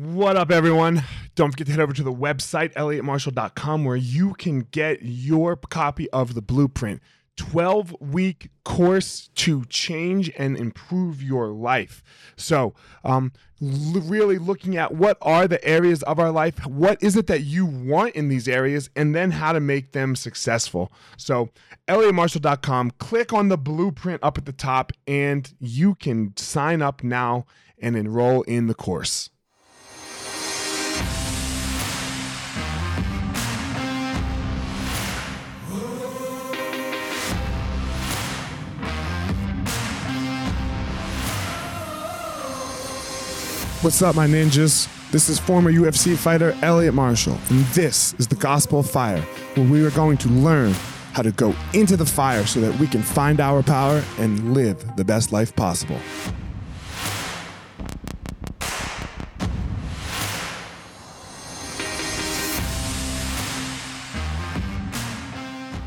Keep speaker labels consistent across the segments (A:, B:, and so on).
A: What up, everyone? Don't forget to head over to the website, elliottmarshall.com, where you can get your copy of the blueprint 12 week course to change and improve your life. So, um, really looking at what are the areas of our life, what is it that you want in these areas, and then how to make them successful. So, elliottmarshall.com, click on the blueprint up at the top, and you can sign up now and enroll in the course. What's up, my ninjas? This is former UFC fighter Elliot Marshall, and this is the Gospel of Fire, where we are going to learn how to go into the fire so that we can find our power and live the best life possible.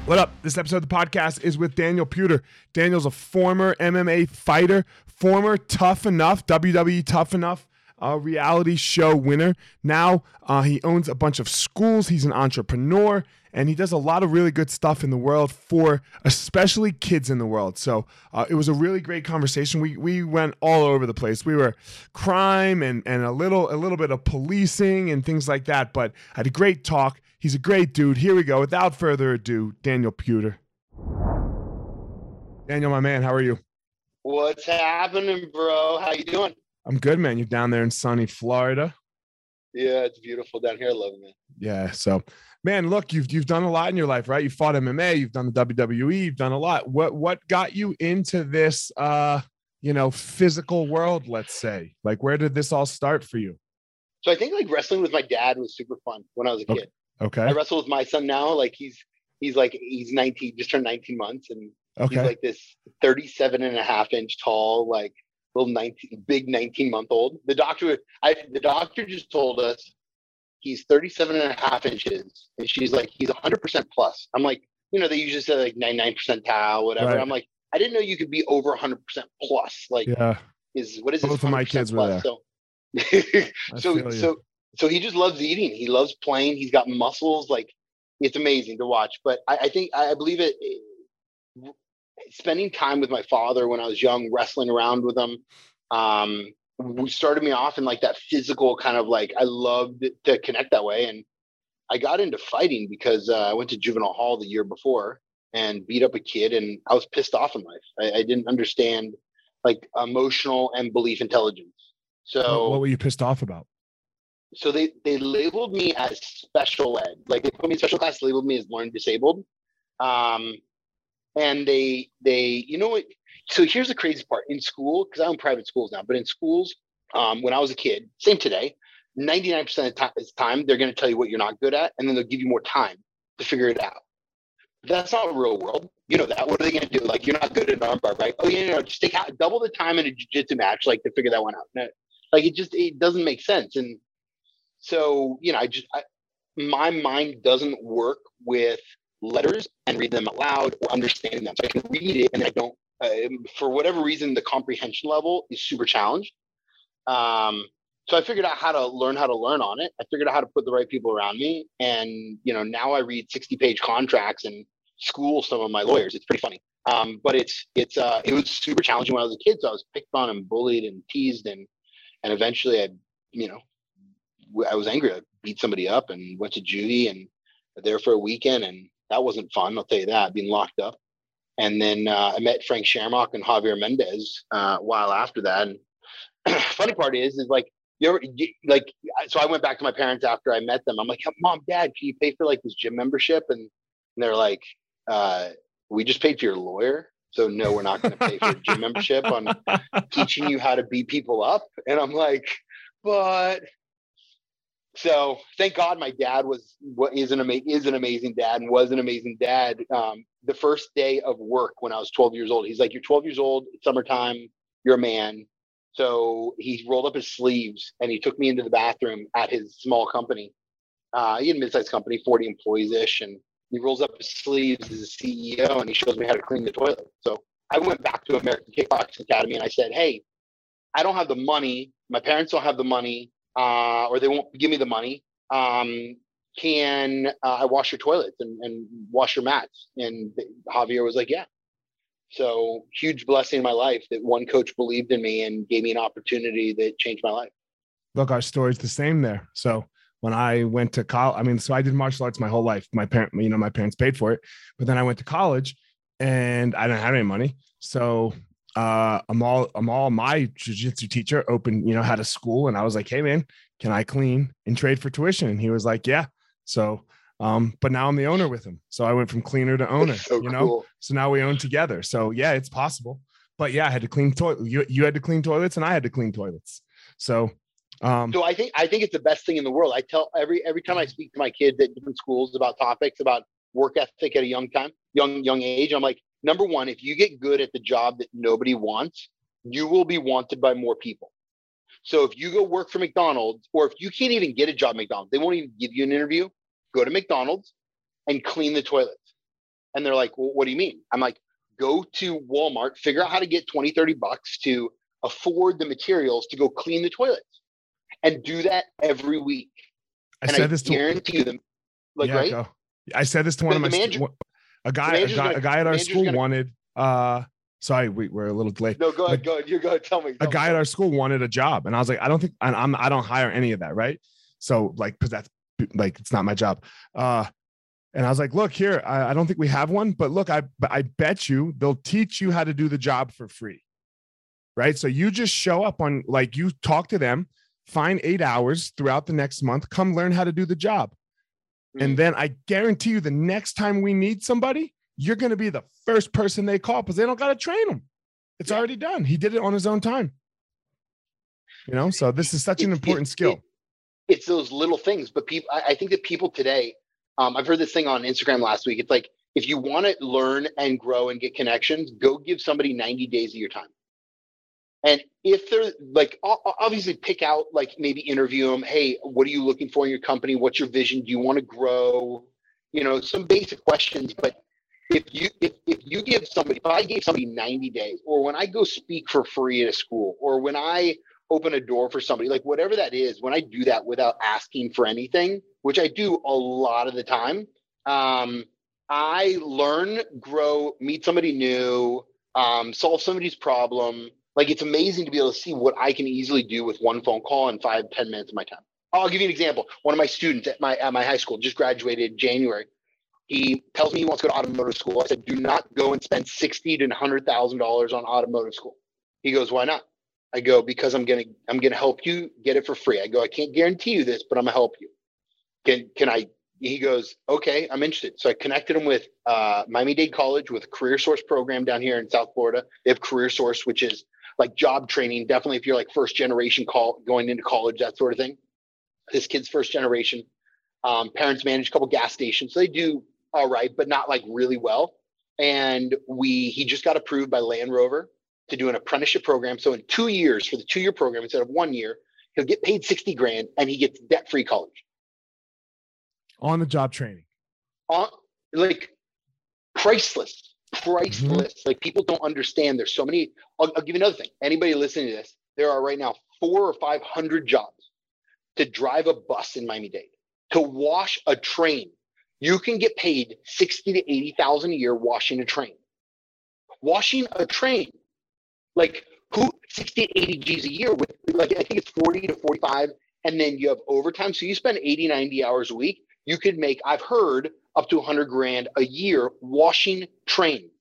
A: What up? This episode of the podcast is with Daniel Puder. Daniel's a former MMA fighter, former Tough Enough, WWE Tough Enough uh, reality show winner. Now uh, he owns a bunch of schools. He's an entrepreneur and he does a lot of really good stuff in the world for especially kids in the world. So uh, it was a really great conversation. We we went all over the place. We were crime and and a little a little bit of policing and things like that. But I had a great talk. He's a great dude. Here we go. Without further ado, Daniel Puder. Daniel, my man, how are you?
B: What's happening, bro? How you doing?
A: I'm good, man. You're down there in sunny Florida.
B: Yeah, it's beautiful down here. I love it, man.
A: Yeah. So, man, look, you've you've done a lot in your life, right? You fought MMA, you've done the WWE, you've done a lot. What what got you into this uh, you know, physical world, let's say? Like where did this all start for you?
B: So I think like wrestling with my dad was super fun when I was a
A: Okay.
B: kid.
A: Okay.
B: I wrestle with my son now. Like he's he's like he's 19, just turned 19 months, and
A: Okay.
B: he's like this 37 and a half inch tall, like little 19 big 19 month old. The doctor I the doctor just told us he's 37 and a half inches, and she's like he's 100 percent plus. I'm like, you know, they usually say like 99 percentile, whatever.
A: Right.
B: I'm like, I didn't know you could be over 100 percent plus. Like
A: yeah.
B: is what is this?
A: Both of my
B: 100%
A: kids were
B: plus? So, so so so he just loves eating. He loves playing. He's got muscles. Like it's amazing to watch. But I, I think I believe it. Spending time with my father when I was young, wrestling around with him, um, we started me off in like that physical kind of like I loved to connect that way, and I got into fighting because uh, I went to juvenile hall the year before and beat up a kid, and I was pissed off in life. I, I didn't understand like emotional and belief intelligence. So
A: what, what were you pissed off about?
B: so they they labeled me as special ed like they put me in special class labeled me as learning disabled um and they they you know what? So here's the crazy part. In school because i'm in private schools now but in schools um when i was a kid same today 99% of the ti- time they're going to tell you what you're not good at and then they'll give you more time to figure it out. That's not real world. You know that. What are they going to do? Like you're not good at armbar right? Oh yeah no, just take out double the time in a jiu-jitsu match like to figure that one out. No, like it just it doesn't make sense. And so you know i just I, my mind doesn't work with letters and read them aloud or understanding them. So i can read it and i don't uh, for whatever reason the comprehension level is super challenged. Um, so i figured out how to learn how to learn on it. I figured out how to put the right people around me. And you know now i read 60 page contracts and school some of my lawyers. It's pretty funny. Um, but it's it's uh, it was super challenging when i was a kid. So i was picked on and bullied and teased and and eventually i you know I was angry. I beat somebody up and went to Judy and there for a weekend, and that wasn't fun. I'll tell you that, being locked up. And then uh, I met Frank Shamrock and Javier Mendez uh, a while after that. And funny part is, is like you ever you- like so I went back to my parents after I met them. I'm like, Mom, Dad, can you pay for like this gym membership? And, and they're like, uh, We just paid for your lawyer. So no, we're not going to pay for a gym membership on teaching you how to beat people up. And I'm like, but so thank God my dad was what is an ama- is an amazing dad and was an amazing dad. Um, the first day of work when I was 12 years old, he's like, "You're 12 years old. It's summertime. You're a man." So he rolled up his sleeves and he took me into the bathroom at his small company. Uh, he had a mid-sized company, 40 employees ish, and he rolls up his sleeves as a CEO and he shows me how to clean the toilet. So I went back to American Kickboxing Academy and I said, "Hey, I don't have the money. My parents don't have the money uh, or they won't give me the money. Um, can uh, I wash your toilets and, and wash your mats? And Javier was like, yeah. So huge blessing in my life that one coach believed in me and gave me an opportunity that changed my life.
A: Look, our story's the same there. So when I went to college, I mean, so I did martial arts my whole life. My parent, you know, my parents paid for it, but then I went to college and I didn't have any money. So uh, Amal, Amal, my jujitsu teacher opened, you know, had a school and I was like, Hey man, can I clean and trade for tuition? And he was like, yeah. So, um, but now I'm the owner with him. So I went from cleaner to owner, so you know, cool. so now we own together. So yeah, it's possible, but yeah, I had to clean toilet. You, you had to clean toilets and I had to clean toilets. So,
B: um, so I think, I think it's the best thing in the world. I tell every, every time I speak to my kids at different schools about topics about work ethic at a young time, young, young age, I'm like, number one, if you get good at the job that nobody wants, you will be wanted by more people. So if you go work for McDonald's, or if you can't even get a job at McDonald's, they won't even give you an interview. Go to McDonald's and clean the toilets. And they're like, well, what do you mean? I'm like, go to Walmart, figure out how to get 20, 30 bucks to afford the materials to go clean the toilets and do that every week.
A: I and said I this
B: guarantee to them, like, yeah, right? Go.
A: I said this to one of my, manager, a guy, a guy, a guy at our school gonna, wanted, uh, Sorry, we, we're a little late.
B: No, go ahead. Go ahead. You're going tell me.
A: Tell a guy
B: me.
A: at our school wanted a job, and I was like, I don't think and I'm. I don't hire any of that, right? So like, because that's like it's not my job. Uh, and I was like, look here, I, I don't think we have one, but look, I I bet you they'll teach you how to do the job for free, right? So you just show up on like you talk to them, find eight hours throughout the next month, come learn how to do the job, mm-hmm. and then I guarantee you, the next time we need somebody, you're going to be the first person they call because they don't got to train them. It's yeah. already done. He did it on his own time. You know, so this is such an important skill. It,
B: it's those little things, but people, I, I think that people today, um, I've heard this thing on Instagram last week. It's like, if you want to learn and grow and get connections, go give somebody 90 days of your time. And if they're like, obviously pick out, like maybe interview them. Hey, what are you looking for in your company? What's your vision? Do you want to grow? You know, some basic questions, but if you if, if you give somebody if i gave somebody 90 days or when i go speak for free at a school or when i open a door for somebody like whatever that is when i do that without asking for anything which i do a lot of the time um, i learn grow meet somebody new um, solve somebody's problem like it's amazing to be able to see what i can easily do with one phone call in five ten minutes of my time i'll give you an example one of my students at my at my high school just graduated january he tells me he wants to go to automotive school. I said, do not go and spend sixty to hundred thousand dollars on automotive school. He goes, why not? I go, because I'm gonna I'm gonna help you get it for free. I go, I can't guarantee you this, but I'm gonna help you. Can can I? He goes, okay, I'm interested. So I connected him with uh, Miami Dade College with a Career Source program down here in South Florida. They have Career Source, which is like job training. Definitely, if you're like first generation call going into college, that sort of thing. This kid's first generation. Um, parents manage a couple gas stations, so they do all right, but not like really well. And we he just got approved by Land Rover to do an apprenticeship program. So in two years, for the two year program instead of one year, he'll get paid 60 grand and he gets debt free college.
A: On the job training.
B: On like priceless, priceless. Mm-hmm. Like people don't understand. There's so many. I'll, I'll give you another thing. Anybody listening to this, there are right now four or 500 jobs to drive a bus in Miami Dade, to wash a train you can get paid 60 to 80,000 a year washing a train. Washing a train, like who 60 to 80 G's a year with like I think it's 40 to 45 and then you have overtime so you spend 80 90 hours a week you could make I've heard up to 100 grand a year washing trains.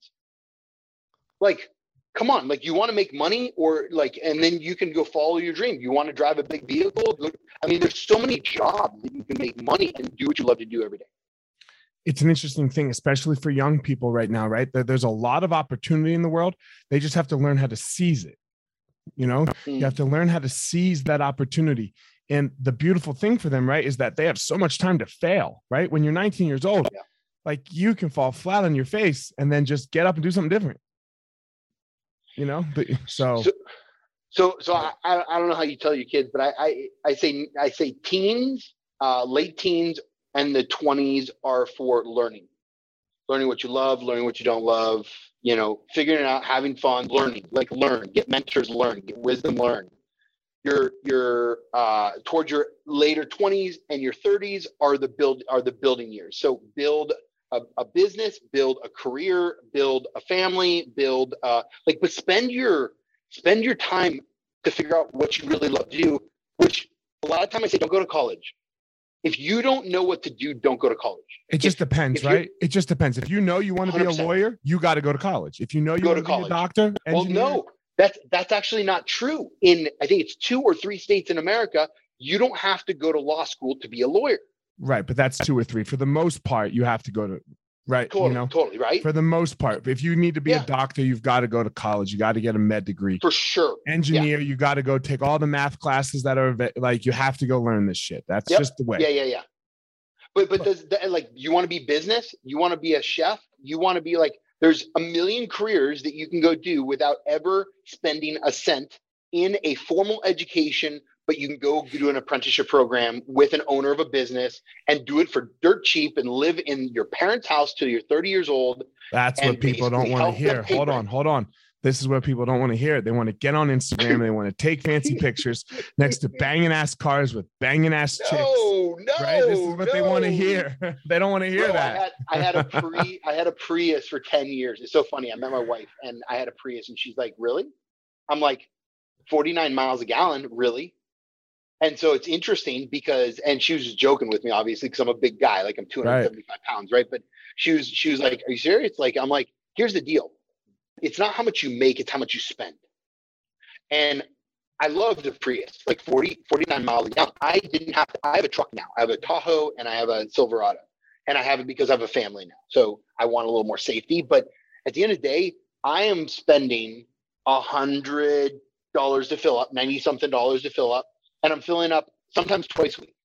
B: Like come on, like you want to make money or like and then you can go follow your dream. You want to drive a big vehicle? I mean there's so many jobs that you can make money and do what you love to do every day
A: it's an interesting thing, especially for young people right now, right? There's a lot of opportunity in the world. They just have to learn how to seize it. You know, mm. you have to learn how to seize that opportunity. And the beautiful thing for them, right, is that they have so much time to fail, right? When you're 19 years old, yeah. like you can fall flat on your face and then just get up and do something different. You know, but so.
B: so- so, so I, I don't know how you tell your kids, but I, I, I say, I say teens, uh, late teens and the 20s are for learning learning what you love learning what you don't love you know figuring out having fun learning like learn get mentors learn get wisdom learn your your uh, towards your later 20s and your 30s are the build are the building years. So build a, a business, build a career, build a family, build uh, like but spend your spend your time to figure out what you really love to do. Which a lot of time I say don't go to college. If you don't know what to do, don't go to college.
A: It just
B: If-
A: depends,
B: if
A: right? It just depends. If you know you want to be a lawyer, you got to go to college. If you know you
B: Go
A: want
B: to
A: to be a doctor,
B: Well,
A: engineer,
B: no, that's that's actually not true. In I think it's two or three states in America, you don't have to go to law school to be a lawyer.
A: right? But that's two or three. For the most part, you have to go to right.
B: Totally,
A: You know,
B: totally, right?
A: for the most part, if you need to be
B: Yeah.
A: a doctor, you've got to go to college. You got to get a med degree.
B: For sure.
A: Engineer, you got to go take all the math classes that are like you have to go learn this shit. That's
B: Yep.
A: just the way.
B: Yeah, yeah, yeah. But but does that, like you want to be business? You want to be a chef? You want to be like there's a million careers that you can go do without ever spending a cent in a formal education, but you can go do an apprenticeship program with an owner of a business and do it for dirt cheap and live in your parents' house till you're 30 years old.
A: That's what people don't want to hear. Hold on, hold on. This is what people don't want to hear. It. They want to get on Instagram. they want to take fancy pictures next to banging ass cars with banging ass chicks.
B: No, no,
A: right? This is what they want to hear. they don't want to hear
B: Bro,
A: that.
B: I had, I had a pre I had a Prius for 10 years. It's so funny. I met my wife and I had a Prius and she's like, Really? I'm like, 49 miles a gallon, really? And so it's interesting because and she was just joking with me, obviously, because I'm a big guy, like I'm 275 pounds, right? But she was she was like, Are you serious? Like, I'm like, here's the deal. It's not how much you make, it's how much you spend. And I love the Prius, like 40, 49 miles a gallon. I didn't have to, I have a truck now. I have a Tahoe and I have a Silverado. And I have it because I have a family now. So I want a little more safety. But at the end of the day, I am spending a hundred dollars to fill up, 90 something dollars to fill up. And I'm filling up sometimes twice a week.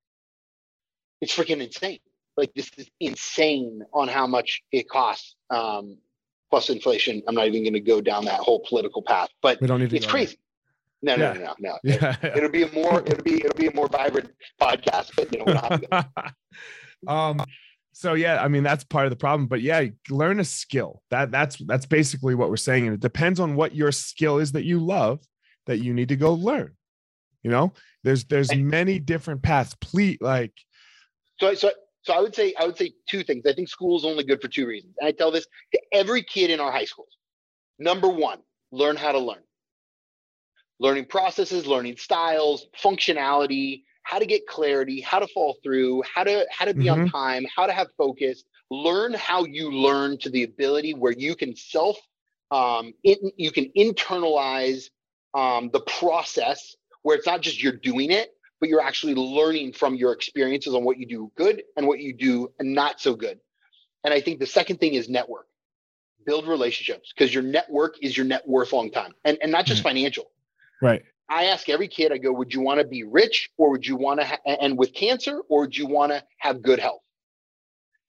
B: It's freaking insane. Like this is insane on how much it costs. Um, plus inflation. I'm not even going to go down that whole political path, but
A: We don't need to
B: it's
A: there.
B: crazy. No, no,
A: Yeah.
B: no, no, no.
A: Yeah.
B: It'll be a more, it'll be, it'll be a more vibrant podcast, but you know,
A: um so yeah i mean that's part of the problem but yeah learn a skill that that's that's basically what we're saying and it depends on what your skill is that you love that you need to go learn you know there's there's many different paths please like
B: So, so, so I would say, I would say two things. I think school is only good for two reasons. And I tell this to every kid in our high schools. Number one, learn how to learn. Learning processes, learning styles, functionality, how to get clarity, how to fall through, how to how to be on time, how to have focus. Learn how you learn to the ability where you can self, um, in, you can internalize um, the process where it's not just you're doing it, but you're actually learning from your experiences on what you do good and what you do not so good. And I think the second thing is network. Build relationships because your network is your net worth long time and, and not just mm-hmm. financial.
A: right
B: I ask every kid, I go, would you want to be rich or would you want to, ha- and with cancer, or would you want to have good health?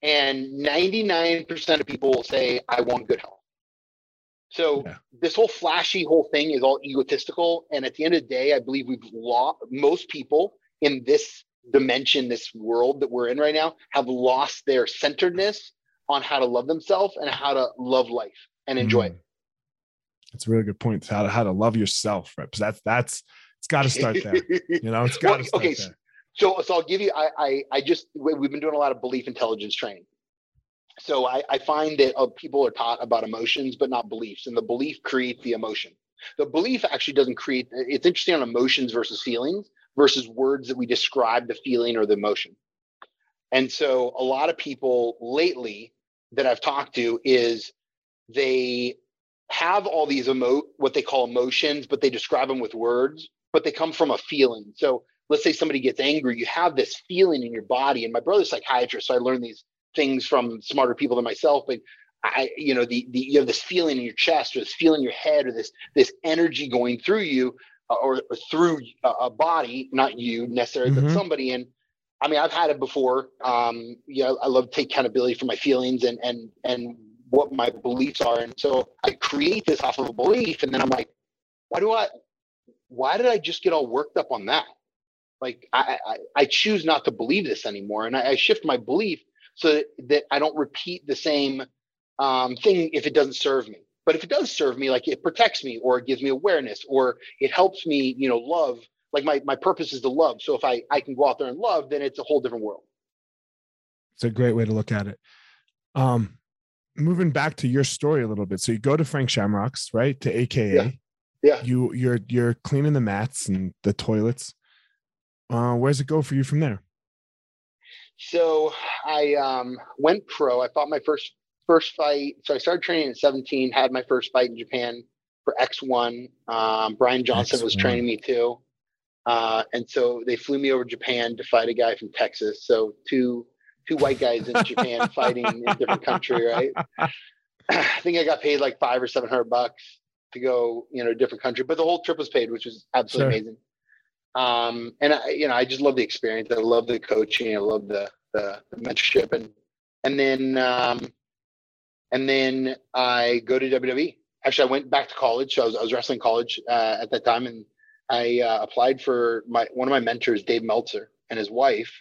B: And 99% of people will say, I want good health. So
A: Yeah.
B: this whole flashy whole thing is all egotistical. And at the end of the day, I believe we've lost, most people in this dimension, this world that we're in right now, have lost their centeredness on how to love themselves and how to love life and enjoy it.
A: Mm. That's a really good point. How to how to love yourself, right? Because that's that's it's got to start there. You know, it's got to
B: Well,
A: start
B: okay,
A: there.
B: So, so I'll give you. I, I, I just we- we've been doing a lot of belief intelligence training. So I, I find that uh, people are taught about emotions, but not beliefs, and the belief creates the emotion. The belief actually doesn't create. It's interesting on emotions versus feelings versus words that we describe the feeling or the emotion. And so a lot of people lately that I've talked to is they have all these emo what they call emotions, but they describe them with words, but they come from a feeling. So let's say somebody gets angry, you have this feeling in your body. And my brother's psychiatrist, so I learned these things from smarter people than myself. But I, you know, the, the you have this feeling in your chest or this feeling in your head or this this energy going through you uh, or, or through a, a body, not you necessarily,
A: Mhm.
B: but somebody. And I mean, I've had it before. Um, yeah, I love to take accountability for my feelings and and and what my beliefs are. And so I create this off of a belief, and then I'm like, why do I? Why did I just get all worked up on that? Like I I, I choose not to believe this anymore, and I, I shift my belief so that, I don't repeat the same um, thing if it doesn't serve me. But if it does serve me, like it protects me, or it gives me awareness, or it helps me, you know, love like my my purpose is to love. So if I I can go out there and love, then it's a whole different world.
A: It's a great way to look at it. Um, moving back to your story a little bit. So you go to Frank Shamrocks, right? To AKA.
B: Yeah. Yeah.
A: You you're you're cleaning the mats and the toilets. Uh, where's it go for you from there?
B: So I um, went pro. I fought my first first fight. So I started training at 17. Had my first fight in Japan for X1. Um, Brian Johnson X1. was training me too. Uh, and so they flew me over to Japan to fight a guy from Texas. So two two white guys in Japan fighting in a different country, right? I think I got paid like five or seven hundred bucks to go, you know, a different country, but the whole trip was paid, which was absolutely sure. amazing. Um, and I, you know, I just love the experience. I love the coaching. I love the, the, the mentorship, and and then um, and then I go to WWE. Actually, I went back to college. So I was, I was wrestling college uh, at that time, and I uh, applied for my one of my mentors, Dave Meltzer, and his wife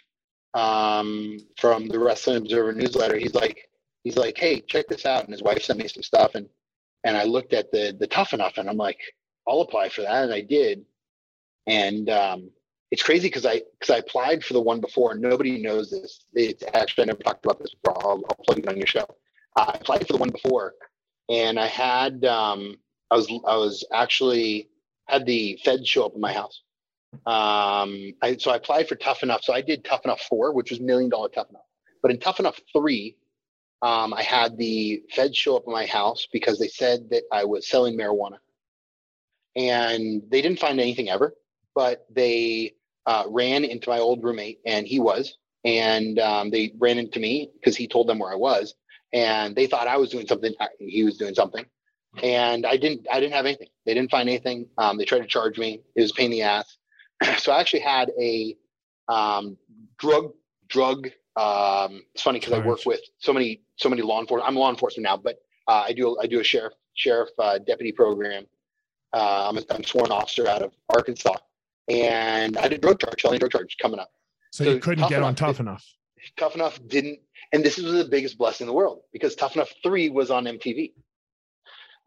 B: um, from the Wrestling Observer newsletter. He's like, he's like, hey, check this out. And his wife sent me some stuff, and and I looked at the the Tough Enough, and I'm like, I'll apply for that, and I did. And um, it's crazy because I because I applied for the one before, and nobody knows this. It's actually I never talked about this before. I'll, I'll plug it on your show. I applied for the one before, and I had um, I was I was actually had the Fed show up at my house um, I, so I applied for Tough Enough. So I did Tough Enough 4, which was Million Dollar Tough Enough. But in Tough Enough 3, um, I had the feds show up at my house because they said that I was selling marijuana. And they didn't find anything ever, but they uh, ran into my old roommate, and he was. And um, they ran into me because he told them where I was. And they thought I was doing something, he was doing something. And I didn't, I didn't have anything. They didn't find anything. Um, they tried to charge me. It was a pain in the ass. so I actually had a um, drug drug. Um, it's funny because I work with so many so many law enforcement. I'm law enforcement now, but uh, I do I do a sheriff sheriff uh, deputy program. Uh, I'm a I'm sworn officer out of Arkansas, and I did drug charge, felony drug charge coming up.
A: So, so you couldn't get on tough enough.
B: Tough enough didn't, and this was the biggest blessing in the world because Tough Enough Three was on MTV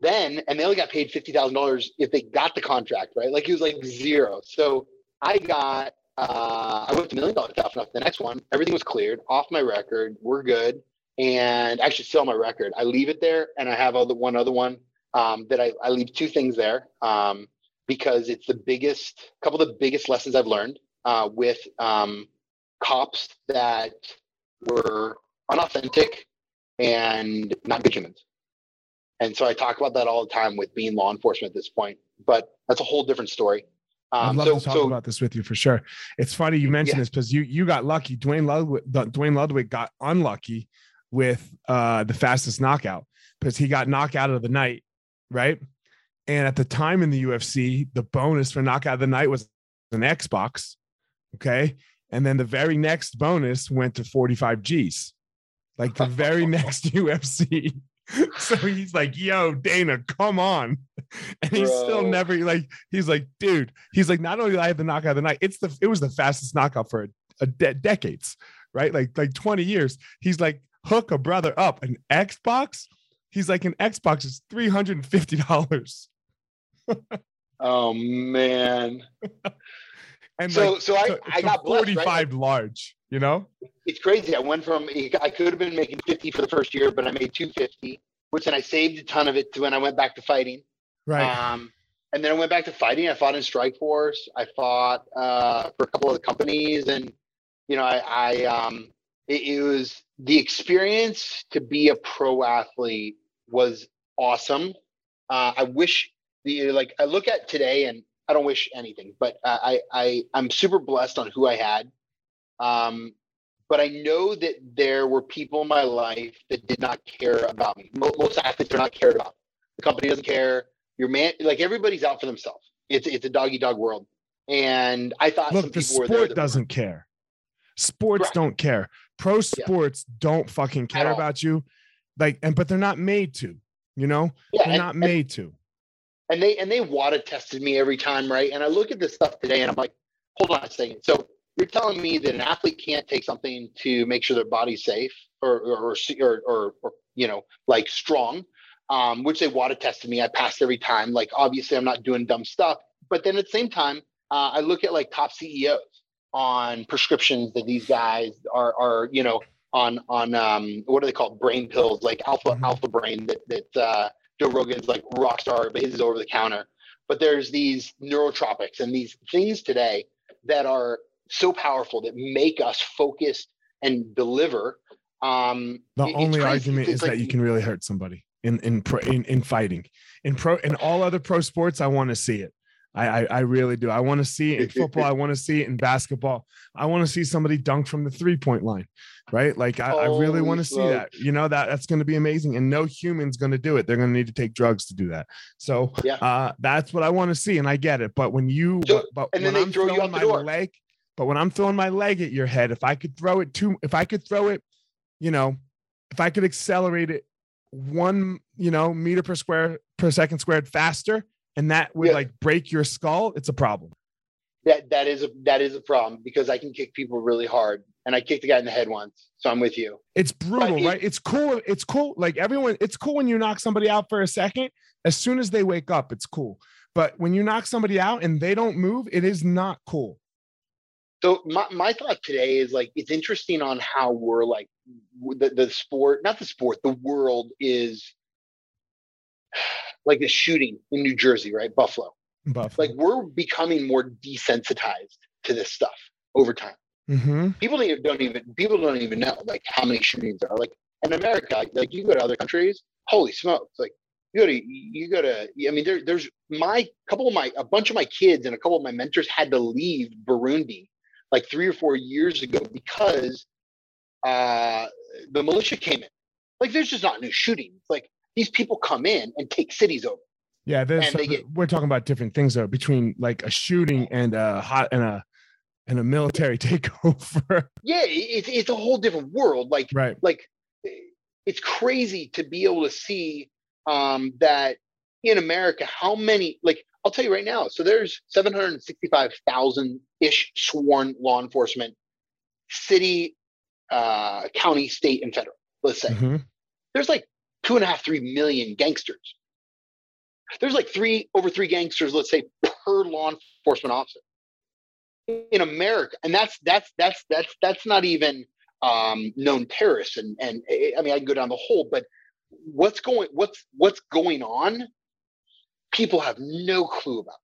B: then and they only got paid fifty thousand dollars if they got the contract, right? Like it was like zero. So I got uh, I went to million dollar tough enough. The next one, everything was cleared off my record. We're good, and actually still my record. I leave it there, and I have other one other one um, that I, I leave two things there um, because it's the biggest couple of the biggest lessons I've learned uh, with um, cops that were unauthentic and not good humans. And so I talk about that all the time with being law enforcement at this point, but that's a whole different story.
A: Um, I'd love so, to talk so, about this with you for sure. It's funny you mentioned yeah. this because you you got lucky. Duane Ludwig, Duane Ludwig got unlucky with uh, the fastest knockout because he got knocked out of the night, right? And at the time in the UFC, the bonus for knockout of the night was an Xbox, okay. And then the very next bonus went to 45 G's, like the very next UFC. so he's like, yo, Dana, come on. And he's Bro. still never like, he's like, dude, he's like, not only did I have the knockout of the night, it's the, it was the fastest knockout for a, a de- decades, right? Like, like 20 years. He's like, hook a brother up an Xbox. He's like, an Xbox is $350.
B: Oh man.
A: and so, like, so I, I got 45 right? large you know?
B: It's crazy. I went from i could have been making 50 for the first year but i made 250 which then i saved a ton of it to when i went back to fighting.
A: Right.
B: Um, and then i went back to fighting. I fought in strikeforce i fought uh, for a couple of the companies and you know i, I um, it, it was the experience to be a pro athlete was awesome. Uh, i wish the like i look at today and i don't wish anything but i i i'm super blessed on who i had um, but I know that there were people in my life that did not care about me. Most, athletes are not cared about. The company doesn't care. Your man, like everybody's out for themselves. It's it's a doggy dog world. And I thought
A: look, the sport doesn't care. Sports Correct. don't care. Pro sports yeah. don't fucking care about you. Like, and but they're not made to. You know, yeah, they're and, not made
B: and,
A: to.
B: And they and they water tested me every time, right? And I look at this stuff today, and I'm like, hold on a second. So you're telling me that an athlete can't take something to make sure their body's safe or or or, or, or you know like strong um, which they water tested me i passed every time like obviously i'm not doing dumb stuff but then at the same time uh, I look at like top CEOs on prescriptions that these guys are are you know on on um what are they called brain pills like alpha
A: Mhm.
B: alpha brain that that uh, Joe Rogan's like rock star but his is over the counter. But there's these neurotropics and these things today that are so powerful that make us focused and deliver. Um,
A: The
B: it-
A: only argument is
B: like-
A: that you can really hurt somebody in in pro, in, in fighting. In pro in all other pro sports, I want to see it. I, I I really do. I want to see it in football. I want to see it in basketball. I want to see somebody dunk from the three point line, right? Like I, I really want to see that. You know that that's going to be amazing, and no human's going to do it. They're going to need to take drugs to do that. So
B: Yeah.
A: uh, that's what I want to see, and I get it. But when you
B: So-
A: but,
B: and
A: when
B: then
A: I'm
B: throw you out
A: my leg, but when I'm throwing my leg at your head, if I could throw it to, if I could throw it, you know, if I could accelerate it one, you know, meter per square per second squared faster, and that would
B: Yeah.
A: like break your skull, it's a problem.
B: that that is a that is a problem because I can kick people really hard, and I kicked the guy in the head once. So I'm with you.
A: It's brutal,
B: it-
A: right? It's cool. It's cool. Like everyone, it's cool when you knock somebody out for a second. As soon as they wake up, it's cool. But when you knock somebody out and they don't move, it is not cool.
B: So my, my thought today is like it's interesting on how we're like the, the sport, not the sport, the world is like the shooting in New Jersey, right? Buffalo.
A: Buff.
B: Like we're becoming more desensitized to this stuff over time.
A: hmm
B: People don't even, don't even people don't even know like how many shootings there are. Like in America, like you go to other countries, holy smokes! Like you go to you go to I mean there there's my couple of my a bunch of my kids and a couple of my mentors had to leave Burundi like three or four years ago because uh the militia came in. Like there's just not new shootings. Like these people come in and take cities over.
A: Yeah, there's
B: get-
A: we're talking about different things though between like a shooting and a hot and a and a military takeover.
B: Yeah, it's it's a whole different world. Like
A: right.
B: like it's crazy to be able to see um, that in America, how many like I'll tell you right now. So there's 765,000 ish sworn law enforcement, city, uh, county, state, and federal. Let's say
A: Mhm.
B: there's like two and a half, three million gangsters. There's like three over three gangsters, let's say, per law enforcement officer in America, and that's that's that's that's that's not even um, known terrorists. And and I mean, I can go down the whole, but what's going what's what's going on? People have no clue about.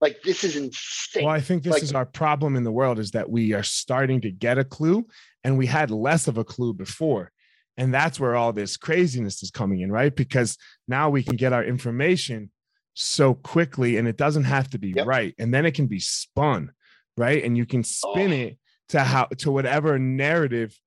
B: Like this is insane.
A: Well, I think this
B: Like-
A: is our problem in the world is that we are starting to get a clue and we had less of a clue before. And that's where all this craziness is coming in, right? Because now we can get our information so quickly and it doesn't have to be
B: Yep.
A: right. And then it can be spun, right? And you can spin
B: Oh.
A: it to how to whatever narrative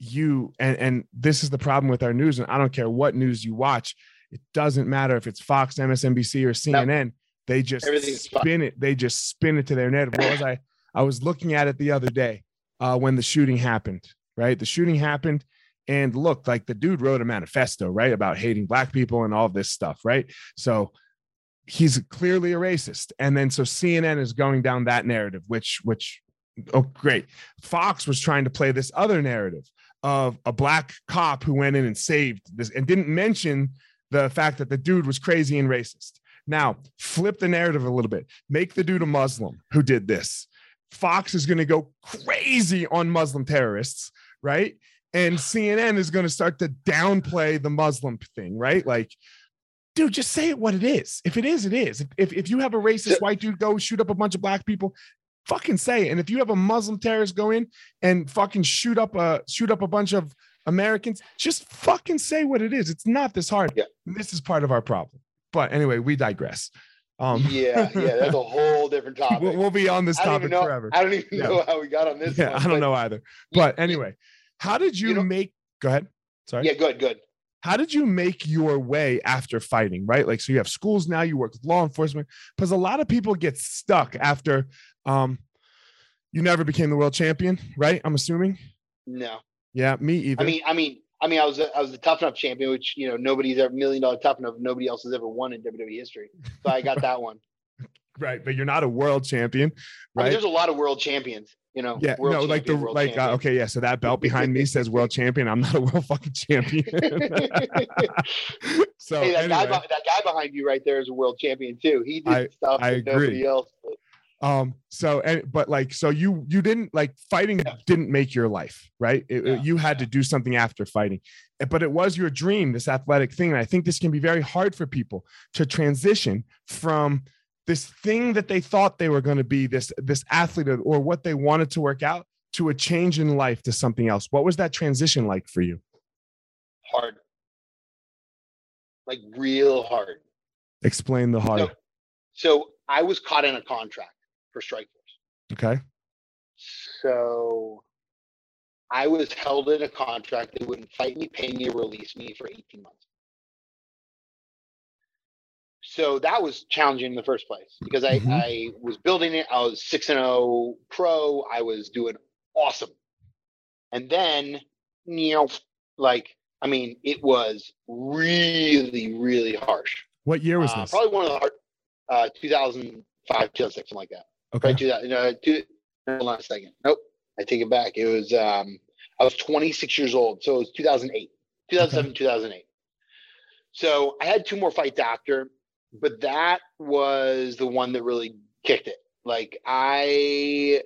A: you and and this is the problem with our news and I don't care what news you watch. It doesn't matter if it's Fox, MSNBC or CNN. They just spin it. They just spin it to their narrative. What was I? I was looking at it the other day uh, when the shooting happened. Right, the shooting happened, and look, like the dude wrote a manifesto, right, about hating black people and all this stuff, right? So he's clearly a racist, and then so CNN is going down that narrative, which which oh great. Fox was trying to play this other narrative of a black cop who went in and saved this and didn't mention the fact that the dude was crazy and racist. Now, flip the narrative a little bit. Make the dude a Muslim who did this. Fox is going to go crazy on Muslim terrorists, right? And CNN is going to start to downplay the Muslim thing, right? Like, dude, just say it what it is. If it is, it is. If, if, you have a racist white dude go shoot up a bunch of black people, fucking say it. And if you have a Muslim terrorist go in and fucking shoot up a shoot up a bunch of Americans, just fucking say what it is. It's not this hard.
B: Yeah.
A: This is part of our problem. But anyway, we digress. Um,
B: yeah, yeah, that's a whole different topic.
A: we'll, we'll be on this topic
B: know.
A: forever.
B: I don't even
A: Yeah.
B: know how we got on this.
A: Yeah,
B: one,
A: I don't
B: but-
A: know either. But anyway, how did you,
B: You know-
A: make? Go ahead. Sorry.
B: Yeah, good, good.
A: How did you make your way after fighting? Right, like so you have schools now. You work with law enforcement because a lot of people get stuck after. Um, you never became the world champion, right? I'm assuming.
B: No,
A: Yeah, me either.
B: I mean, I mean, I mean, I was a, I was the tough enough champion, which you know nobody's ever million dollar tough enough. Nobody else has ever won in WWE history, so I got that one.
A: Right, but you're not a world champion,
B: I
A: right?
B: mean, there's a lot of world champions. You know,
A: yeah, no, like the
B: champion,
A: like uh, okay, yeah. So that belt behind me says world champion. I'm not a world fucking champion. so
B: hey, that guy,
A: anyway,
B: be- that guy behind you right there is a world champion too. He did
A: I-
B: stuff
A: I
B: that nobody
A: agree.
B: else.
A: Um, so and but like so you you didn't like fighting
B: Yeah.
A: didn't make your life, right? It-
B: Yeah,
A: you had to do something after fighting. Uh, But it was your dream, this athletic thing. And I think this can be very hard for people to transition from this thing that they thought they were going to be, this this athlete or, what they wanted to work out to a change in life to something else. What was that transition like for you?
B: Hard. Like real hard.
A: Explain the hard.
B: So, so I was caught in a contract for Strikeforce.
A: Okay.
B: So I was held in a contract. They wouldn't fight me, pay me, or release me for 18 months. So that was challenging in the first place because I,
A: Mhm.
B: I was building it. I was 6 and 0 pro. I was doing awesome. And then, you know, like, I mean, it was really, really harsh.
A: What year was
B: Uh,
A: this?
B: Probably one of the hard, uh, 2005, 2006, something like that.
A: Okay.
B: Right, 2000, uh, two, hold on a second. Nope, I take it back. It was um, I was 26 years old, so it was 2008, 2007, 2008. So I had two more fights after, but that was the one that really kicked it. Like I,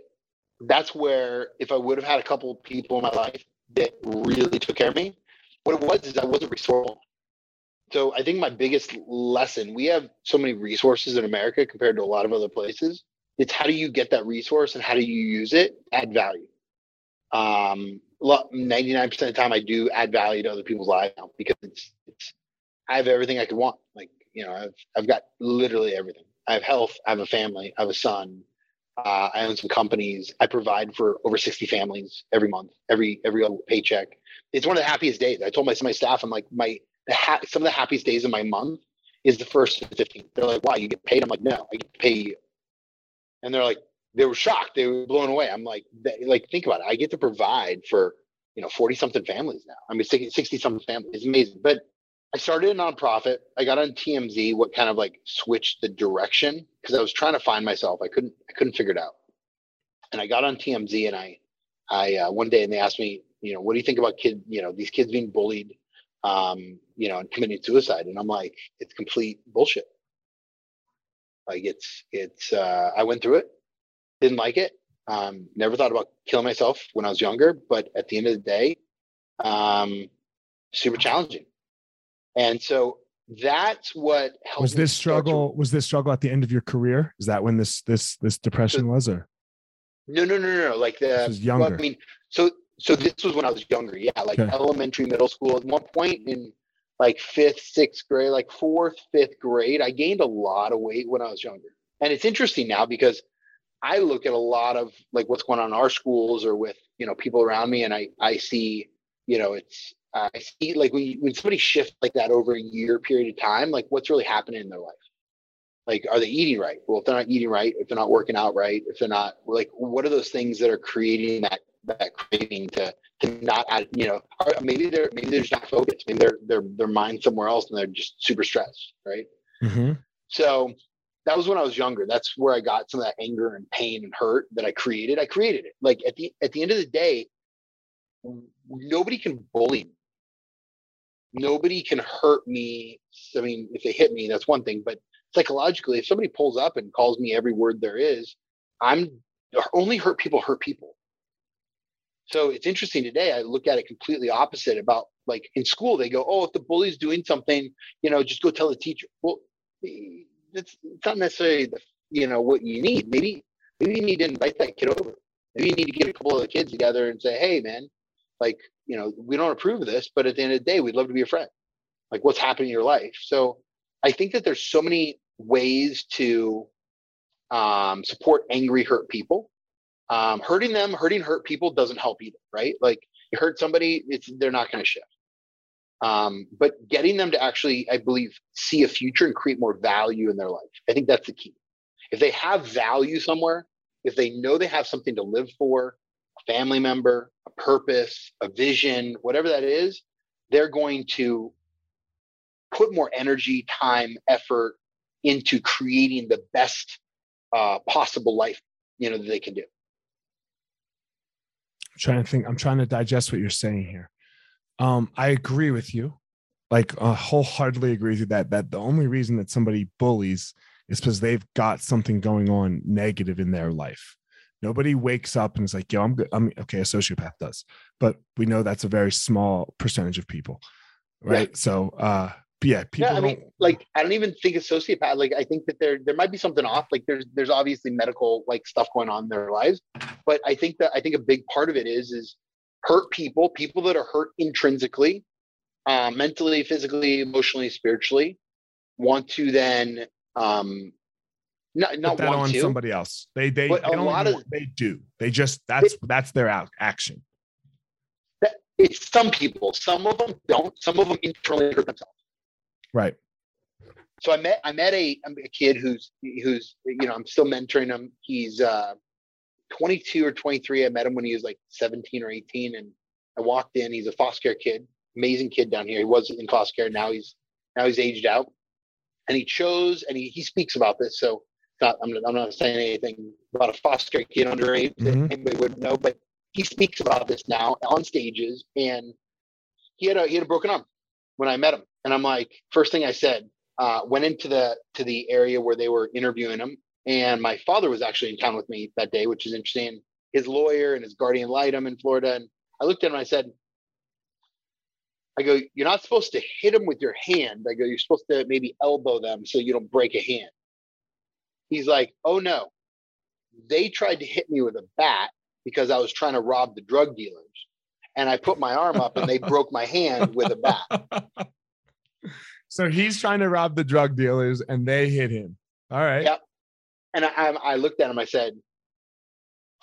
B: that's where if I would have had a couple of people in my life that really took care of me, what it was is I wasn't resourceful. So I think my biggest lesson, we have so many resources in America compared to a lot of other places. It's how do you get that resource and how do you use it, add value. Um, lo- 99% of the time I do add value to other people's lives now because it's, it's, I have everything I could want. Like, you know, I've, I've got literally everything. I have health. I have a family. I have a son. Uh, I own some companies. I provide for over 60 families every month, every, every paycheck. It's one of the happiest days. I told my, my staff, I'm like, my, the ha- some of the happiest days of my month is the first and 15th. They're like, wow, you get paid? I'm like, no, I get to pay you. And they're like, they were shocked. They were blown away. I'm like, they, like, think about it. I get to provide for, you know, 40 something families now. I mean, 60 something families. It's amazing. But I started a nonprofit. I got on TMZ, what kind of like switched the direction because I was trying to find myself. I couldn't, I couldn't figure it out. And I got on TMZ and I, I, uh, one day and they asked me, you know, what do you think about kid, you know, these kids being bullied, um, you know, and committing suicide? And I'm like, it's complete bullshit. Like it's, it's, uh, I went through it, didn't like it. Um, never thought about killing myself when I was younger, but at the end of the day, um, super challenging. And so that's what helped.
A: was this
B: start to-
A: struggle was this struggle at the end of your career is that when this this this depression was or
B: No, no, no, no. Like the
A: This was
B: well,
A: younger.
B: I mean, so so this was when I was younger. Yeah, like
A: Okay.
B: elementary, middle school. At one point in like fifth, sixth grade, like fourth, fifth grade, I gained a lot of weight when I was younger. And it's interesting now because I look at a lot of like what's going on in our schools or with you know people around me, and I I see you know it's uh, I see like when when somebody shifts like that over a year period of time, like what's really happening in their life? Like are they eating right? Well if they're not eating right if they're not working out right if they're not like what are those things that are creating that that craving to to not add you know maybe they're maybe they're just not focused. Maybe they're their their mind somewhere else and they're just super stressed right?
A: Mhm.
B: so that was when i was younger. That's where i got some of that anger and pain and hurt that i created. I created it. Like at the at the end of the day nobody can bully me nobody can hurt me i mean if they hit me that's one thing but psychologically, if somebody pulls up and calls me every word there is, I'm only hurt people hurt people. So it's interesting today. I look at it completely opposite about like in school, they go, Oh, if the bully's doing something, you know, just go tell the teacher. Well, it's, it's not necessarily the, you know, what you need. Maybe, maybe you need to invite that kid over. Maybe you need to get a couple of the kids together and say, Hey man, like, you know, we don't approve of this, but at the end of the day, we'd love to be a friend. Like what's happening in your life. So I think that there's so many ways to um, support angry, hurt people. Um, hurting them, hurting hurt people doesn't help either, right? Like you hurt somebody, it's they're not going to shift. Um, but getting them to actually, I believe, see a future and create more value in their life. I think that's the key. If they have value somewhere, if they know they have something to live for, a family member, purpose, a vision, whatever that is, they're going to put more energy, time, effort into creating the best uh, possible life you know that they can do.
A: I'm trying to think. I'm trying to digest what you're saying here. Um, I agree with you, like uh, wholeheartedly agree with you that that the only reason that somebody bullies is because they've got something going on negative in their life. Nobody wakes up and is like, yo, I'm good. I'm okay. A sociopath does, but we know that's a very small percentage of people. Right. Yeah. So, uh, yeah,
B: people. Yeah, I mean, like, I don't even think a sociopath. Like, I think that there there might be something off. Like, there's there's obviously medical like stuff going on in their lives, but I think that I think a big part of it is is hurt people, people that are hurt intrinsically, uh, mentally, physically, emotionally, spiritually, want to then um, not not
A: that on
B: to
A: somebody else. They they, they a lot of they do. They just that's that's their out action.
B: That, it's some people. Some of them don't. Some of them internally hurt themselves.
A: Right.
B: So I met I met a, a kid who's who's you know I'm still mentoring him. He's uh, 22 or 23. I met him when he was like 17 or 18, and I walked in. He's a foster care kid, amazing kid down here. He was in foster care. Now he's now he's aged out, and he chose and he he speaks about this. So not I'm, I'm not saying anything about a foster kid underage mm-hmm. that anybody would know, but he speaks about this now on stages, and he had a he had a broken arm when I met him, and I'm like, first thing I said, uh, went into the to the area where they were interviewing him, and my father was actually in town with me that day, which is interesting. His lawyer and his guardian litem in Florida, and I looked at him and I said, I go, you're not supposed to hit them with your hand. I go, you're supposed to maybe elbow them so you don't break a hand. He's like, oh no, they tried to hit me with a bat because I was trying to rob the drug dealers. And I put my arm up and they broke my hand with a bat.
A: So he's trying to rob the drug dealers and they hit him. All right.
B: Yep. And I, I looked at him, I said,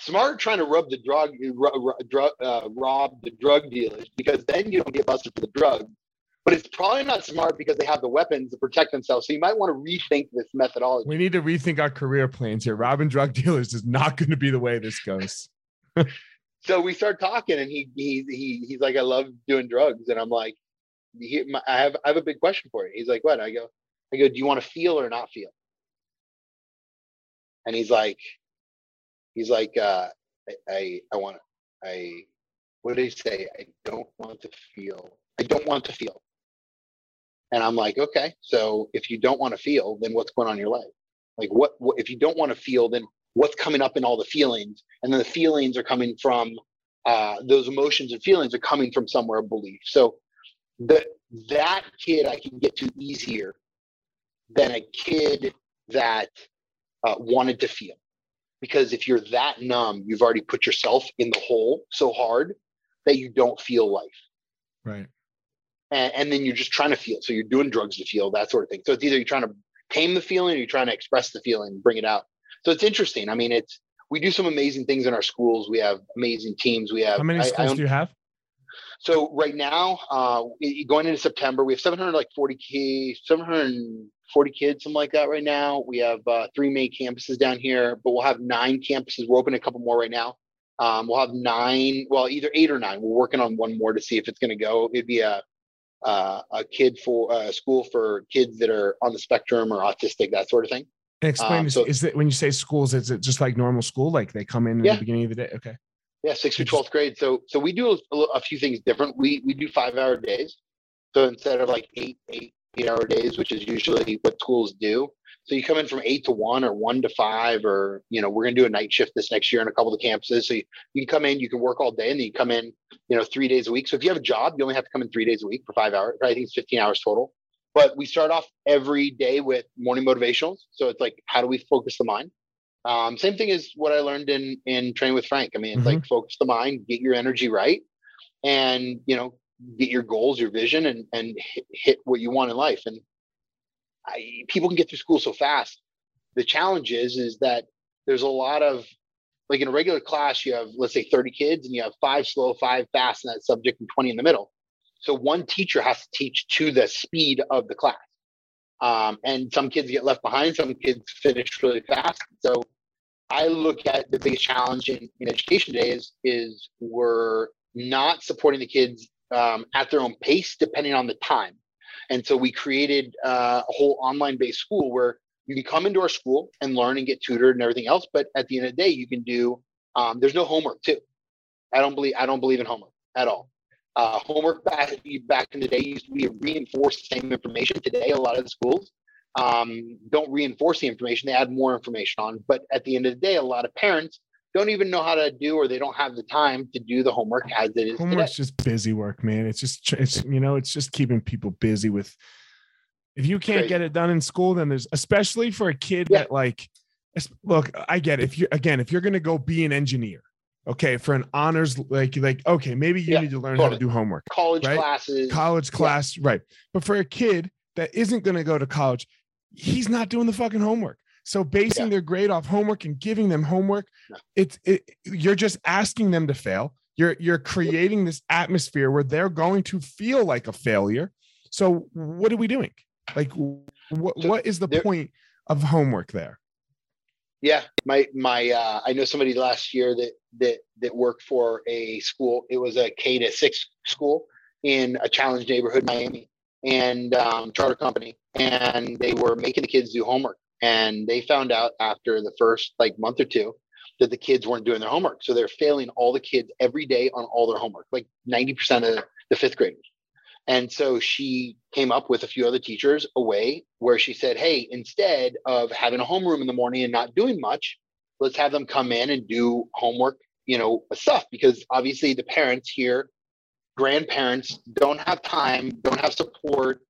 B: smart trying to rub the drug, uh, rob the drug dealers because then you don't get busted for the drugs. But it's probably not smart because they have the weapons to protect themselves. So you might want to rethink this methodology.
A: We need to rethink our career plans here. Robbing drug dealers is not going to be the way this goes.
B: so we start talking, and he he he he's like, "I love doing drugs," and I'm like, he, "I have I have a big question for you." He's like, "What?" I go, "I go, do you want to feel or not feel?" And he's like, he's like, uh, I, I, I want to, I, what did he say? I don't want to feel. I don't want to feel. And I'm like, okay, so if you don't want to feel, then what's going on in your life? Like, what, what if you don't want to feel, then what's coming up in all the feelings? And then the feelings are coming from uh, those emotions and feelings are coming from somewhere of belief. So the, that kid I can get to easier than a kid that uh, wanted to feel because if you're that numb, you've already put yourself in the hole so hard that you don't feel life.
A: Right.
B: And, and, then you're just trying to feel. So you're doing drugs to feel that sort of thing. So it's either you're trying to tame the feeling or you're trying to express the feeling, bring it out. So it's interesting. I mean, it's we do some amazing things in our schools. We have amazing teams. We have
A: how many schools I, I do you have?
B: So right now, uh, going into September, we have 700 like 40 kids, 740 kids, something like that. Right now, we have uh, three main campuses down here, but we'll have nine campuses. We're opening a couple more right now. Um, we'll have nine, well, either eight or nine. We're working on one more to see if it's going to go. It'd be a uh, a kid for a school for kids that are on the spectrum or autistic, that sort of thing.
A: And explain um, so, is it when you say schools, is it just like normal school? Like they come in yeah. at the beginning of the day? Okay.
B: Yeah, sixth through twelfth grade. So so we do a, a, few things different. We we do five hour days. So instead of like eight eight eight hour days, which is usually what schools do. So you come in from eight to one or one to five, or you know, we're gonna do a night shift this next year in a couple of the campuses. So you, you can come in, you can work all day, and then you come in, you know, three days a week. So if you have a job, you only have to come in three days a week for five hours. I think it's 15 hours total. But we start off every day with morning motivationals. So it's like, how do we focus the mind? Um, same thing as what I learned in in training with Frank. I mean, it's mm-hmm. like focus the mind, get your energy right, and you know, get your goals, your vision, and and hit, hit what you want in life. And I, people can get through school so fast. The challenge is is that there's a lot of like in a regular class, you have let's say 30 kids, and you have five slow, five fast in that subject, and 20 in the middle. So one teacher has to teach to the speed of the class. Um, and some kids get left behind, some kids finish really fast. So I look at the biggest challenge in, in education today is, is we're not supporting the kids um, at their own pace, depending on the time. And so we created uh, a whole online based school where you can come into our school and learn and get tutored and everything else. But at the end of the day, you can do, um, there's no homework too. I don't believe, I don't believe in homework at all. Uh, homework back back in the day used to be reinforce the same information. Today, a lot of the schools um, don't reinforce the information; they add more information on. But at the end of the day, a lot of parents don't even know how to do or they don't have the time to do the homework as it is.
A: Homework's
B: today.
A: just busy work, man. It's just it's you know it's just keeping people busy with. If you can't
B: Crazy.
A: get it done in school, then there's especially for a kid
B: Yeah.
A: that like, look, I get it. if you again if you're gonna go be an engineer, okay, for an honors like like okay maybe you
B: Yeah,
A: need to learn how to do homework,
B: college
A: right?
B: classes.
A: college class, right? But for a kid that isn't gonna go to college, he's not doing the fucking homework. So basing
B: Yeah.
A: their grade off homework and giving them homework,
B: No.
A: it's it, you're just asking them to fail. You're you're creating this atmosphere where they're going to feel like a failure. So what are we doing? Like what
B: So
A: what is the
B: there-
A: point of homework there?
B: Yeah, my my uh, I know somebody last year that that that worked for a school. It was a K to six school in a challenged neighborhood, Miami, and um, charter company, and they were making the kids do homework. And they found out after the first like month or two that the kids weren't doing their homework, so they're failing all the kids every day on all their homework, like ninety percent of the fifth graders. And so she came up with a few other teachers a way where she said, Hey, instead of having a homeroom in the morning and not doing much, let's have them come in and do homework, you know, stuff. Because obviously the parents here, grandparents don't have time, don't have support.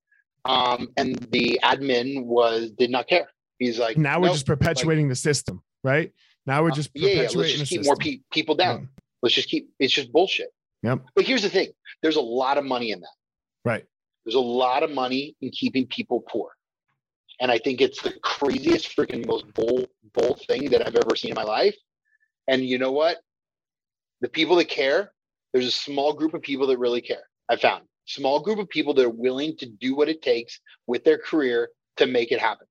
B: Um, and the admin was did not care. He's like,
A: Now we're
B: "Nope."
A: just perpetuating the system, right? Now we're
B: Uh,
A: just
B: yeah, yeah, let's just keep more pe- people down. Let's just keep it's just bullshit.
A: Yep.
B: But here's the thing there's a lot of money in that.
A: Right.
B: There's a lot of money in keeping people poor. And I think it's the craziest freaking most bull bull thing that I've ever seen in my life. And you know what? The people that care, there's a small group of people that really care. I found small group of people that are willing to do what it takes with their career to make it happen.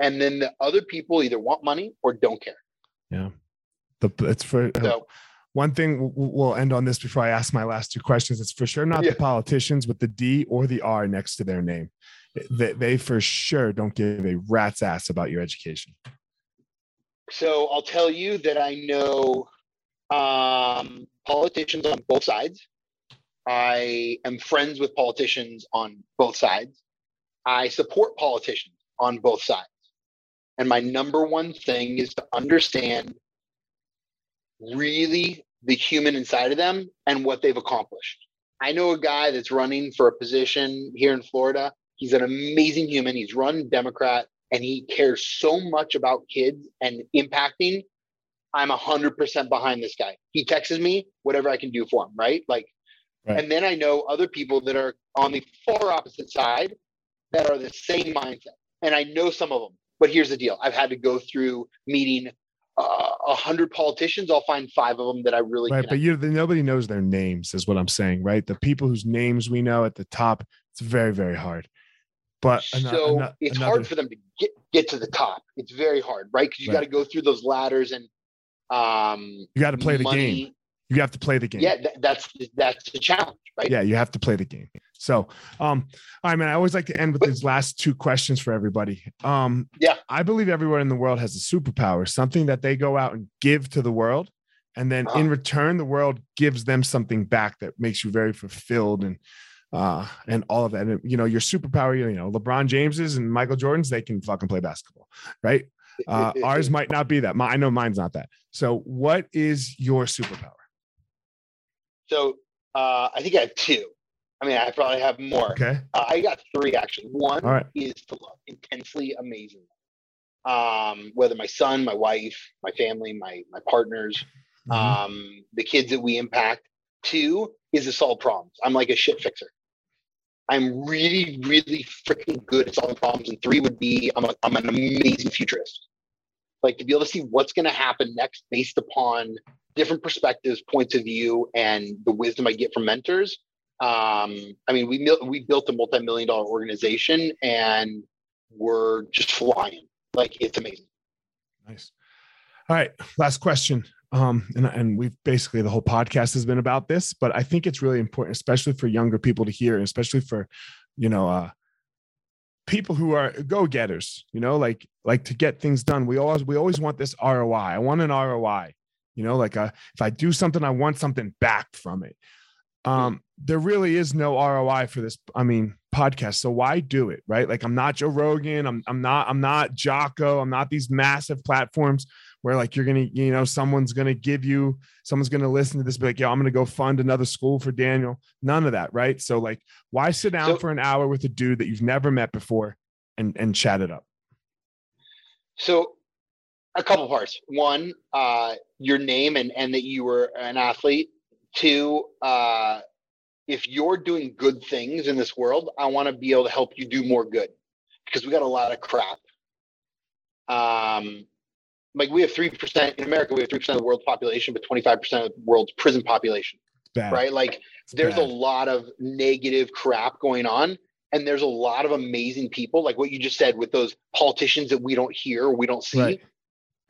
B: And then the other people either want money or don't care.
A: yeah The, it's for
B: So
A: one thing we'll end on this before I ask my last two questions. It's for sure not
B: Yeah.
A: the politicians with the D or the R next to their name. They, they for sure don't give a rat's ass about your education.
B: So I'll tell you that I know um, politicians on both sides. I am friends with politicians on both sides. I support politicians on both sides. And my number one thing is to understand really the human inside of them and what they've accomplished. I know a guy that's running for a position here in Florida. He's an amazing human. He's run Democrat and he cares so much about kids and impacting. I'm a hundred percent behind this guy. He texts me whatever I can do for him, right? Like,
A: Right.
B: and then I know other people that are on the far opposite side that are the same mindset, and I know some of them. But here's the deal: I've had to go through meeting uh, a hundred politicians. I'll find five of them that I really
A: Right.
B: connect
A: But you, nobody knows their names, is what I'm saying, right? The people whose names we know at the top, it's very, very hard. But
B: so it's
A: another-
B: hard for them to get get to the top. It's very hard, right? Because you
A: Right.
B: got to go through those ladders and um,
A: you got to play the
B: money.
A: game. You have to play the game.
B: Yeah, th- that's that's the challenge, right?
A: yeah you have to play the game so um i mean i always like to end with these last two questions for everybody um
B: Yeah.
A: i believe everyone in the world has a superpower something that they go out and give to the world and then in
B: Uh-huh.
A: return the world gives them something back that makes you very fulfilled and uh and all of that and you know your superpower you know lebron james's and michael jordan's they can fucking play basketball right uh ours might not be that My, i know mine's not that so what is your superpower
B: So uh, I think I have two. I mean, I probably have more.
A: okay
B: Uh, I got three actually. One
A: right
B: is to love intensely amazing. Um, whether my son, my wife, my family, my my partners,
A: Mhm.
B: um, the kids that we impact. Two is to solve problems. I'm like a shit fixer. I'm really, really freaking good at solving problems. And three would be I'm, a, I'm an amazing futurist. Like to be able to see what's going to happen next based upon different perspectives, points of view, and the wisdom I get from mentors. Um, I mean, we we built a multi-million dollar organization, and we're just flying. Like it's amazing.
A: Nice. All right, last question. Um, and, and we've basically the whole podcast has been about this, but I think it's really important, especially for younger people to hear, and especially for, you know, uh, people who are go-getters, you know, like like to get things done. We always we always want this ROI. I want an ROI, you know, like uh if I do something, I want something back from it. um, there really is no ROI for this. I mean, podcast. So why do it? Right? Like I'm not Joe Rogan. I'm I'm not I'm not Jocko. I'm not these massive platforms where like you're gonna you know someone's gonna give you someone's gonna listen to this be like yo i'm gonna go fund another school for daniel none of that right so like why sit down
B: So-
A: for an hour with a dude that you've never met before and and chat it up
B: So, a couple parts. One, uh, your name and and that you were an athlete. Two, uh, if you're doing good things in this world, I want to be able to help you do more good because we got a lot of crap. Um, like we have three percent in America. We have three percent of the world's population, but twenty five percent of the world's prison population.
A: Bad
B: Right? Like
A: It's
B: there's a lot of negative crap going on and there's a lot of amazing people like what you just said with those politicians that we don't hear or we don't see
A: Right.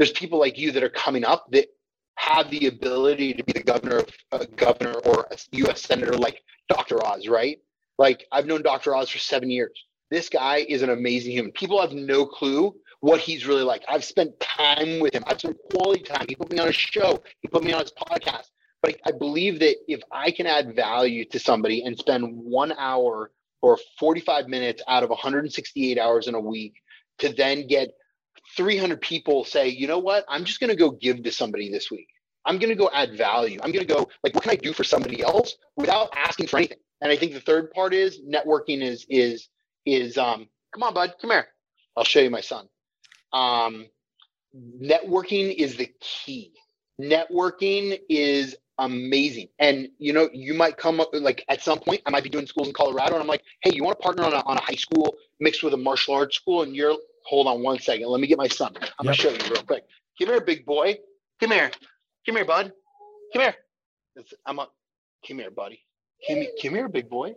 B: There's people like you that are coming up that have the ability to be the governor of a governor or a us senator like dr oz right? Like i've known dr oz for seven years. This guy is an amazing human. People have no clue what he's really like. I've spent time with him. I've spent quality time. He put me on a show. He put me on his podcast. But I believe that if I can add value to somebody and spend one hour or 45 minutes out of 168 hours in a week to then get 300 people say, you know what, I'm just going to go give to somebody this week. I'm going to go add value. I'm going to go, like, what can I do for somebody else without asking for anything? And I think the third part is networking is, is, is, um, come on, bud, come here. I'll show you my son. Um, networking is the key. Networking is amazing. And you know, you might come up like at some point, I might be doing schools in Colorado, and I'm like, hey, you want to partner on a on a high school mixed with a martial arts school? And you're hold on one second, let me get my son. I'm gonna show you real quick. Come here, big boy. Come here. Come here, bud. Come here. It's- I'm a come here, buddy. Come, here- come here, big boy.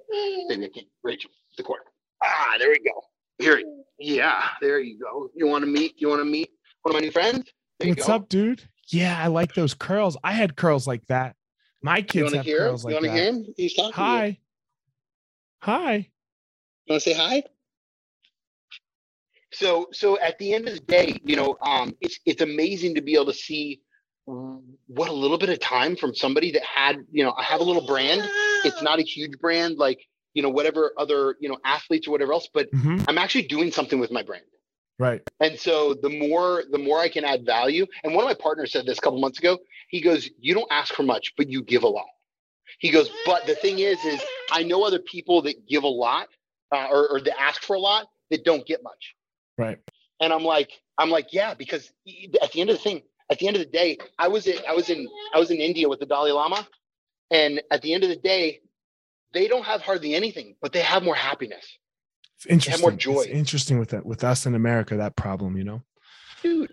B: Baby, I can't. Rachel, the court. Ah, there we go. Here, yeah, there you go. You want to meet? You want to meet one of my new friends?
A: What's
B: go.
A: up dude yeah i like those curls i had curls like that my kids have
B: hear?
A: curls
B: You
A: like
B: want to hear
A: that
B: him? He's talking. to you.
A: hi hi
B: You want to say hi? So, so at the end of the day, you know, um, it's it's amazing to be able to see what a little bit of time from somebody that had, you know, I have a little brand. It's not a huge brand like you know whatever other you know athletes or whatever else, but
A: Mhm.
B: I'm actually doing something with my brand.
A: right
B: And so the more the more I can add value, and one of my partners said this a couple months ago. He goes, "You don't ask for much, but you give a lot." He goes, "But the thing is, is I know other people that give a lot, uh, or, or that ask for a lot that don't get much."
A: Right
B: And I'm like, I'm like, yeah, because at the end of the thing, at the end of the day, I was in, I was in, I was in India with the Dalai Lama, and at the end of the day, they don't have hardly anything, but they have more happiness,
A: it's interesting
B: more
A: It's
B: joy.
A: interesting with that with us in america that problem you know
B: dude.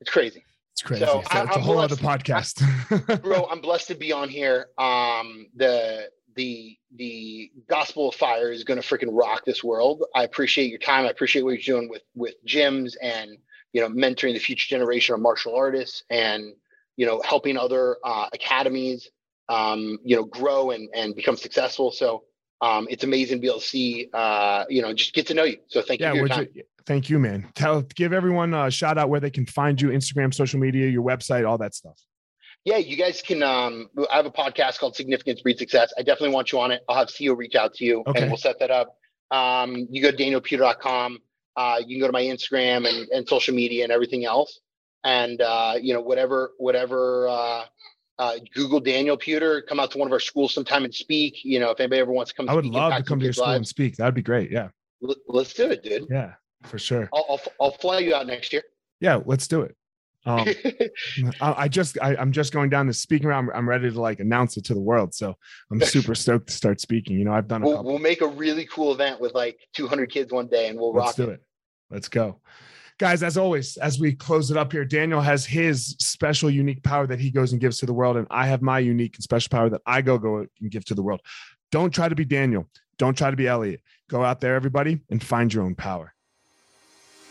B: It's crazy.
A: it's crazy
B: So,
A: it's,
B: I-
A: it's a
B: I'm
A: whole other
B: blessed.
A: podcast
B: bro i'm blessed to be on here um the the the gospel of fire is going to freaking rock this world. I appreciate your time. I appreciate what you're doing with with gyms and you know mentoring the future generation of martial artists and you know helping other uh, academies um you know grow and and become successful. So um it's amazing to be able to see uh you know just get to know you. So thank you
A: yeah
B: for your
A: would
B: time.
A: You, thank you man. Tell give everyone a shout out where they can find you instagram social media your website all that stuff
B: Yeah, you guys can. Um, I have a podcast called Significance Breed Success. I definitely want you on it. I'll have CEO reach out to you
A: Okay.
B: and we'll set that up. Um, you go to danielpuder.com. Uh, you can go to my Instagram and, and social media and everything else. And, uh, you know, whatever, whatever, uh, uh, Google Daniel Puder, come out to one of our schools sometime and speak. You know, if anybody ever wants to come,
A: i would love to come to your school and speak that'd be great yeah
B: l- let's do it, dude.
A: yeah for sure
B: I'll, I'll, I'll fly you out next year.
A: yeah let's do it um I, I just I, i'm just going down the speaking round i'm ready to like announce it to the world. So i'm super stoked to start speaking. You know i've done a
B: we'll,
A: couple.
B: we'll make a really cool event with like 200 kids one day and we'll
A: let's
B: rock
A: do it. Let's go. Guys as always as we close it up here daniel has his special unique power that he goes and gives to the world and i have my unique and special power that i go go and give to the world. Don't try to be daniel. Don't try to be elliot. Go out there everybody and find your own power